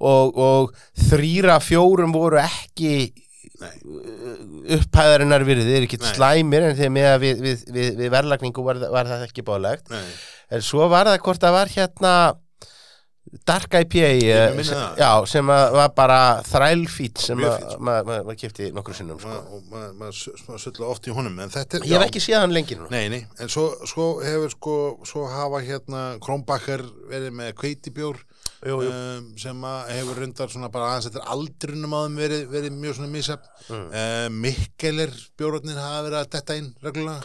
og, og þrýra fjórum voru ekki Nei. upphæðarinnar virði, þeir eru ekki Nei. slæmir en þegar með að við, við, við, við verðlagningu var, var það ekki báðlegt Nei, en svo var það hvort það var hérna Dark IPA eh, já, sem var bara þrælfít sem maður ma, ma kefti nokkru sinnum sko. Ma- og maður ma, ma, sulla oft í honum þetta er, ég hef ekki séð hann lengi núna Nei, nei, en svo, svo hefur sko, svo hafa hérna Krónbakkar verið með kveitibjór. Um, sem hefur reyndar svona bara aðeins eftir aldrinum á þeim verið, verið mjög svona misjafn mm. um, Mikkelir bjórarnir hafa verið að detta inn reglulega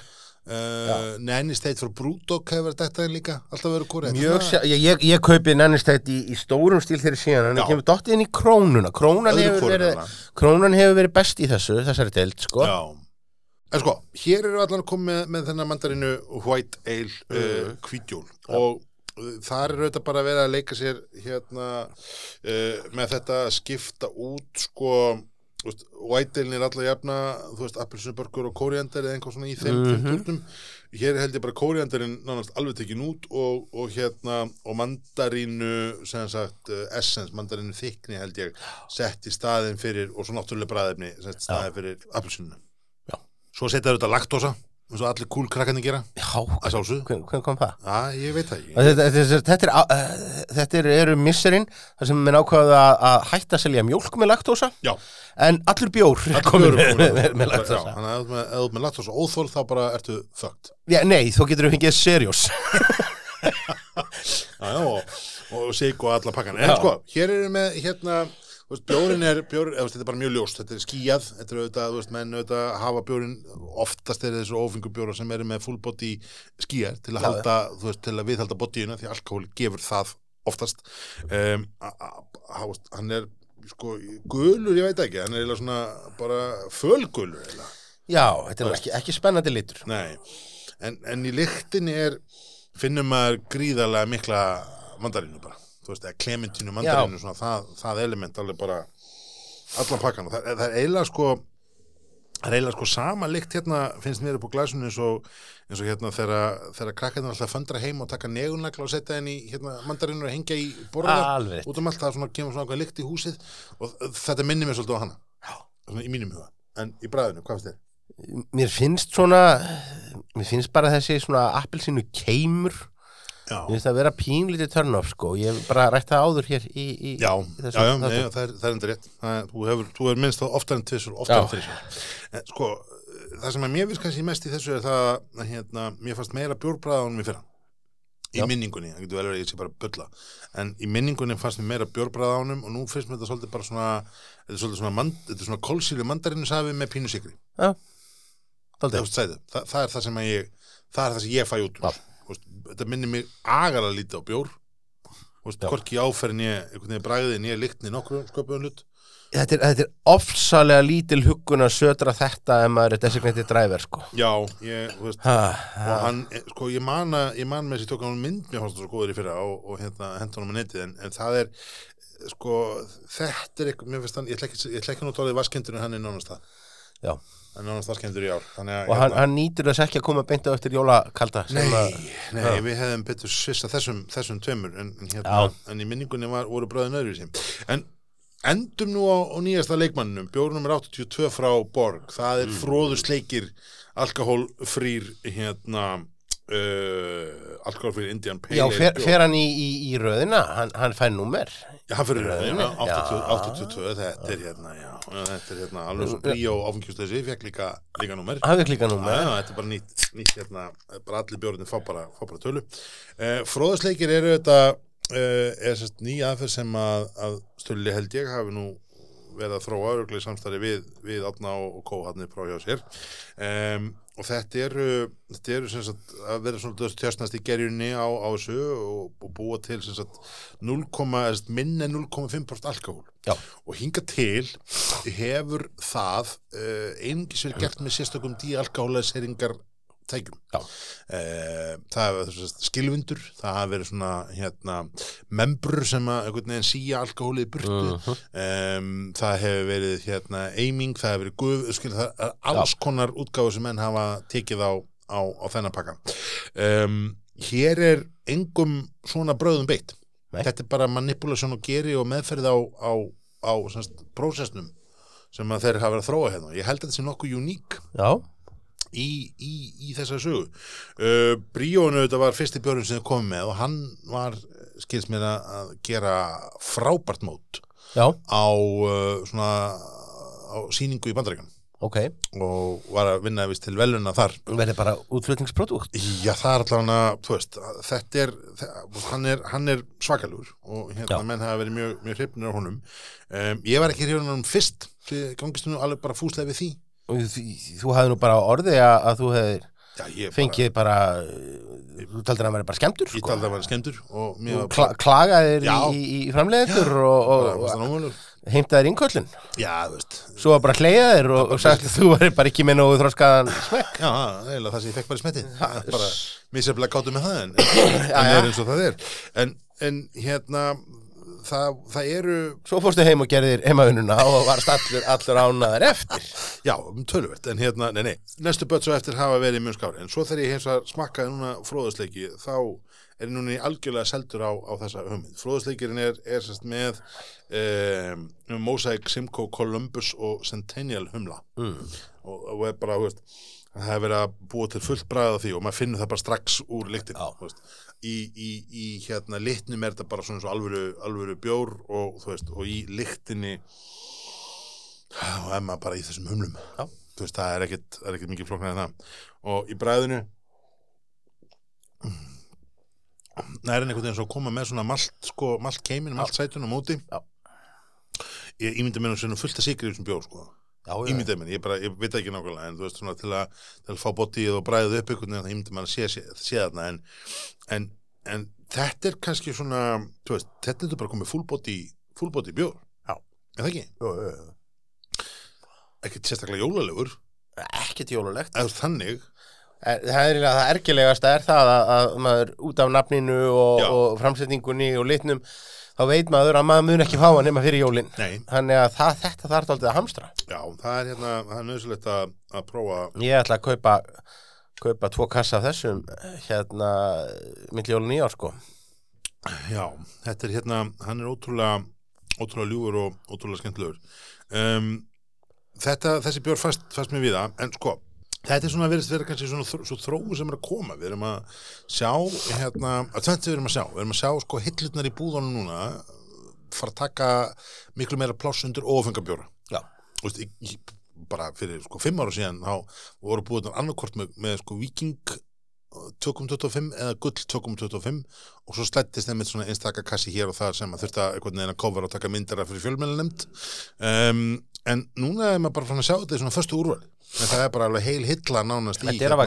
uh, Nanny State frá Brúdók hefur þetta líka, alltaf verið sjá, ég, ég, ég kaupi nennistætt í, í stórum stíl þeirri síðan en það kemur dottið inn í krónuna. Krónan hefur, verið, krónan hefur verið best í þessu þessari deild sko. Já. En sko, hér eru allan að koma með, með þennan mandarinu White Ale uh, Mhm. hvítjól og uh, þar eru þetta bara að vera að leika sér hérna með þetta að skipta út sko þú veist, White Ale er alltaf jafna þú veist, appelsinubörgur og kóriander eða einhvað svona í þeim mm -hmm. hér held ég bara kórianderinn nánast alveg tekin út og, og hérna og mandarínu sem sagt uh, essence, mandarínu þykni held ég sett í staðin fyrir og svo náttúrulega bræðefni sett í staðin fyrir appelsinuna Já. Svo setja þetta laktósa eins og allir kúl krakkarnir gera Já, að sjálfsögðu. hvernig hvern kom það? Já, ég veit það ekki. Þetta, þetta, þetta, er, eh, þetta er, eru misserinn þar sem minn ákvaða að, hætta að selja mjólk með laktósa Já, en allur bjór allir kominn bjór með, með, með laktósa þannig að ef þú með- laktósa óþól þá bara ertu fucked. Já, nei, þú getur við fengið seriós Já, já, og, og sig og alla pakkan. En sko, hér erum við með hérna, veist, bjórin er, bjórin, eða, þetta er bara mjög ljóst, þetta er skíjað, þetta er auðvitað, þú veist, menn auðvitað hafa bjórin, oftast er þessu ófengu bjóra sem eru með full body skíjar til að halda, þú veist, til að viðhalda bodyina því alkohól gefur það oftast. Um, hann er, sko, gulur, ég veit ekki, hann er eiginlega svona bara fölgulur eiginlega. Já, þetta er ekki, ekki spennandi litur. Nei, en, en í lyktinni er, finnum maður gríðarlega mikla mandarínu bara, þú veist, eða klementínu mandarínu, svona það, það element alveg bara allan pakkan og það, það er eiginlega sko það er eiginlega sko sama lykt hérna finnst mér upp á glæsunni eins og, eins og hérna þegar, krakkarnir alltaf föndra heim og taka negunagla og setja henni hérna, mandarínur og hengja í rétt. út um allt það svona, kemur svona lykt í húsið og þetta minnir mér svolítið á hana. Svona í mínum huga, en í bræðinu, hvað finnst þér? Mér finnst svona Mér finnst bara þessi svona appelsinu keimur Mér finnst það að vera pínlítið turn-off sko Ég hef bara rætt það áður hér í, í Já, í já, þessu- já, þessu. nei, það er, það er enda rétt það, er- þú, hefur, þú er minnst þá oftar en tvisur oftar Já. en þrísur en, sko, það sem að mér finnst kannski mest í þessu er það að hérna, mér fannst meira bjórbræða á honum í fyrra í Já. minningunni, það getur vel verið að ég sé bara bulla en í minningunni fannst mér meira bjórbræða á honum og nú finnst mér þetta svolítið bara svona þetta er svolítið svona, mand, þetta er svona kólsýlu mandarinu safi með pínu sigri Dálítið. það, það, það er það sem ég það er það sem ég fæ út úr. Veist, þetta minnir mig agalega lítið á bjór. Hvorki áferðin ég bræðin ég lyktni nokkru sköpuðum hlut. Þetta er, þetta er ofsalega lítil huggun að södra þetta ef maður er designated driver sko. Já, ég, þú veist, ha, og ha. hann, eh, sko, ég man að, ég man með þessi tók hann mynd, mér fannst það svo góður í fyrra og, og hérna, henda hann með netið, en, en það er, eh, sko, þetta er eitthvað, mér finnst hann, ég ætla ekki, ég ekki nú tólið vaskendur en hann er nánast það, Já. Hann er nánast vaskendur í ár, Og hann, hann nýtur þess ekki að koma beint á eftir jólakalda Nei, að- nei, Já. við hefðum betur svissa þessum, þessum tveimur en, hérna, en í minningunni var, voru bröðin öðru sem. En endum nú á, á nýjasta leikmannum, bjórnum er 82 frá Borg, það er mm. fróðusleikir, alkohólfrýr, hérna, uh, alkohólfrýr Indian Pale Já, fer, fer hann í, í, í röðina hann, hann fær númer Já, hann fyrir röðin, Röðinni, já, 80, já. 82, þetta er hérna, já, þetta er hérna, alveg svo bríó áfengjustleysi, fekk líka, líka númer. hann fekk líka númer já, þetta er bara nýtt, nýtt hérna, bara allir bjórnir fá bara, fá bara tölu. Uh, fróðasleikir eru þetta, uh, er sérst ný aðferð sem að, að stölli held ég hafi nú verið að þróa örglega í samstarfi við, við Átna og, og Kó hann frá hjá sér. Um, og þetta eru, þetta eru sem sagt að vera svona tjastnast í gerjunni á, á þessu og, og búa til sem sagt 0, eða sem sagt, minna en 0,5% alkohól. Já. Og hinga til hefur það uh, einungis verið gert með sérstökum díalkohólæseringar tækjum. Já. Uh, það hefur skilvindur, það hafa verið svona hérna membrur sem að síja alkohólið burtu. Mhm. Um, það hefur verið hérna aiming, það hefur verið guð, skil, það alls konar útgáfu sem menn hafa tekið á, á, á þennan pakka. Um, hér er engum svona bröðum beitt. Nei. Þetta er bara manipulation og geri og meðferð á, á, prósessnum sem að þeir hafa verið að þróa hérna. Ég held að þetta sé nokkuð uník Já, í, í, í þessa sögu. Uh, Bríónu þetta var fyrsti björn sem þið komið með og hann var, skils mér að gera frábært mót já, á uh, svona á síningu í bandaríkan ok og var að vinna vist til veluna þar verði bara útflutningsprodukt Já, það er allavega, þetta er, hann er, hann er svakalur og hérna Já. menn hafa verið mjög, mjög hrifnir á honum. Um, ég var ekki hrifnir á honum fyrst, því gangist nú alveg bara fúslega við því. Þú, hafði nú bara á orði að, að þú hefðir Já, ég bara, fengið bara, þú taldir að hann væri bara skemmtur ég sko. taldi að það var skemmtur og Kla, klagaðir Já. í, í, framleiðendur og, og, og heimtaðir innköllun Já, þú veist, svo var bara hleyjaðir og, og sagt þú væri bara ekki með nógu þróskaðan smekk já, eiginlega það sem ég fekk bara í smetti. bara misjaflega káttu með það en, en Já, það er eins og það er. En, en hérna, það, það eru, svo fórstu heim og gerðir heimaununa og varst allur, allur ánaðar eftir já, um töluvert, en hérna, nei, nei, næstu börn svo eftir hafa verið mjög skári. En svo þegar ég hins að smakkaði núna fróðasleiki, þá er núna í algjörlega seldur á, á þessa hugmynd. Fróðasleikirinn er, er sérst með um, Mosaic, Simcoe, Columbus og Centennial humla. mm. og, og er bara, þú veist það hefur verið að búa til fullt bræða því og maður finnur það bara strax úr lyktin Já. þú veist. í, í, í hérna litnum er þetta bara svona svo alvöru, alvöru bjór og þú veist, og í lyktinni og er maður bara í þessum humlum Já. þú veist, það er það er ekkit mikið flóknar en það og í bræðinu það er einhvern veginn svo að koma með svona malt, sko, malt keimin, malt sætun á móti Já. ég ímyndi mér nú svona fullt að sigri í þessum bjór, sko ímyndið minn, ég bara, ég veit ekki nákvæmlega en þú veist svona til að, til að fá botíð og bræðið upp einhvern veginn, það ímyndið maður að sé, sé, sé þarna en, en, en þetta er kannski svona, þú veist, þetta er bara komið fullbóti, fullbóti bjór Já. er það ekki? já, já, já. Ekkert sérstaklega jólalegur ekkert jólulegt eða þannig, Það er það ergilegasta er það að, að maður út af nafninu og, og framsetningunni og litnum þá veit maður að maður mun ekki fá hann nema fyrir jólin. Nei, þannig að það, þetta þarf aldrei að hamstra. Já, það er hérna það er nöðsulegt að, að prófa. Ég ætla að kaupa kaupa tvo kassa af þessum hérna mitt jólun í ár sko. Já, þetta er hérna, hann er ótrúlega ótrúlega ljúfur og ótrúlega skemmtilegur. Um, þetta, þessi bjór fast, fast mér við það, en sko þetta er svona verið vera kannski svona svo þróu sem er að koma. Við erum að sjá hérna, að tvennt við erum að sjá, við erum að sjá sko hillutnar í búðunum núna fara að taka miklu meira veist, í, í, bara fyrir sko fimm ára síðan þá voru búið annarkort með, með sko viking 2.25 eða gull 2.25 og svo slættist þeim eitt svona einstaka kassi hér og það sem að þurfti að einhvern veginn að cover og taka myndara fyrir fjölmjölunemnd um, en núna er maður bara fann að sjá þetta í svona föstu úrvali. En það er bara alveg heil hilla nánast í Þetta er að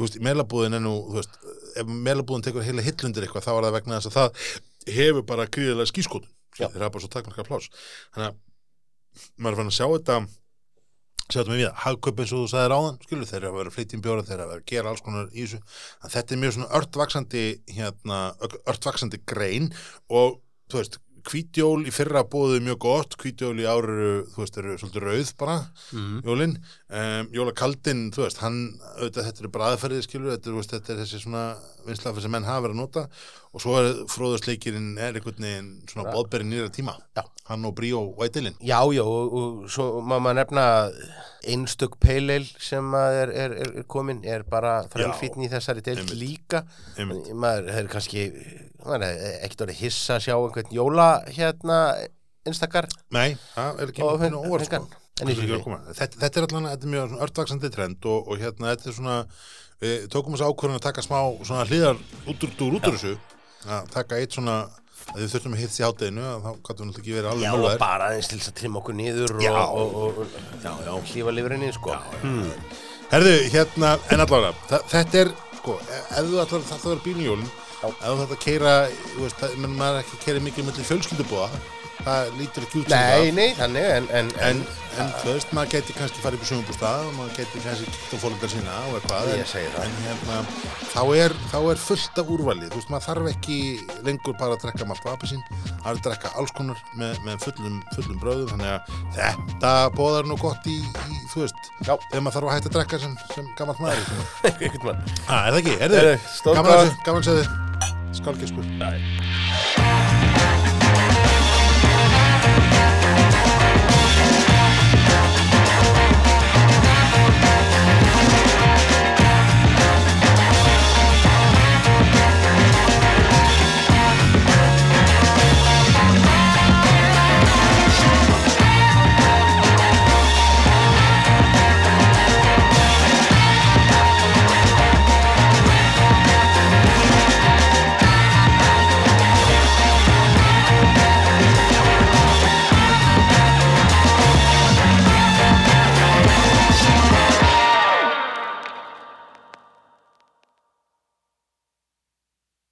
veist, í meilabúðin er nú, þú veist, ef meilabúðin tekur heila hillundir eitthvað, þá er það vegna þess að það hefur bara gríðilega skískotun. Já. þeir hafa bara svo takmarka pláss. Þannig að maður er fann að sjá þetta sjá þetta með við, hagkaup eins og þú sagðir áðan skilur þeir eru að vera flytjum bjóra, þeir eru að vera að gera alls konar í þessu, en þetta er mjög svona örtvaksandi hérna, örtvaksandi grein og þú veist hvítjól í fyrra bóðu mjög gott hvítjól í áru, þú veist, eru svolítið rauð bara, mm. jólin. Um, jólakaldin, þú veist, hann auðvitað þetta er bara aðferðið, skilur þetta veist, þetta er þessi svona vinslafið sem menn hafa verið að nota og svo er fróðusleikirinn er einhvern veginn svona bóðberinn nýra tíma. Já. hann og Bríó Vætilin Já, já, og, og svo má maður nefna einstök peileil sem að er, er, er, komin er bara þrælfítni í þessari einmitt. líka. Einmitt. maður er kannski er ekkert orðið hissa að sjá einhvern jóla hérna einstakar. Nei, það er ekki Og mjög óvart sko. að þetta, þetta er allan þetta er mjög svona örtvaksandi trend og, og hérna þetta er svona við tókum þessu ákvörðun að taka smá svona hliðar út úr þessu að taka eitt svona að við þurftum að hitta í hátteginu þá gætum við náttúrulega ekki verið alveg Já, og málaðir bara aðeins til þess að trimma okkur niður Já. og, og, og, já, já. hlífa lifurinni, sko hmm. Herðu, hérna, en allavega þetta er, sko, e- ef þú ætlar þetta að vera bílnjólin, Já. ef þú þetta að keira þú veist, það, maður er ekki að keira mikið mellir fjölskyldubúða, það lítur ekki út sem Nei, það. nei, þannig en, en, en, en þú veist, maður geti kannski farið upp í sumumbústað og maður geti kannski kitt á fólundar sína og eitthvað Ég segi það. en hérna, þá er, þá er fullt af úrvali þú veist, maður þarf ekki lengur bara að drekka malt og apisín, það er að drekka alls konar með, með fullum, fullum bröðum þannig að þetta bóðar nú gott í, í þú veist, Já. þegar maður þarf að hætta að drekka sem, sem gammalt maður. Einhvern mann ah, er það ekki, er þið? stór Gaman að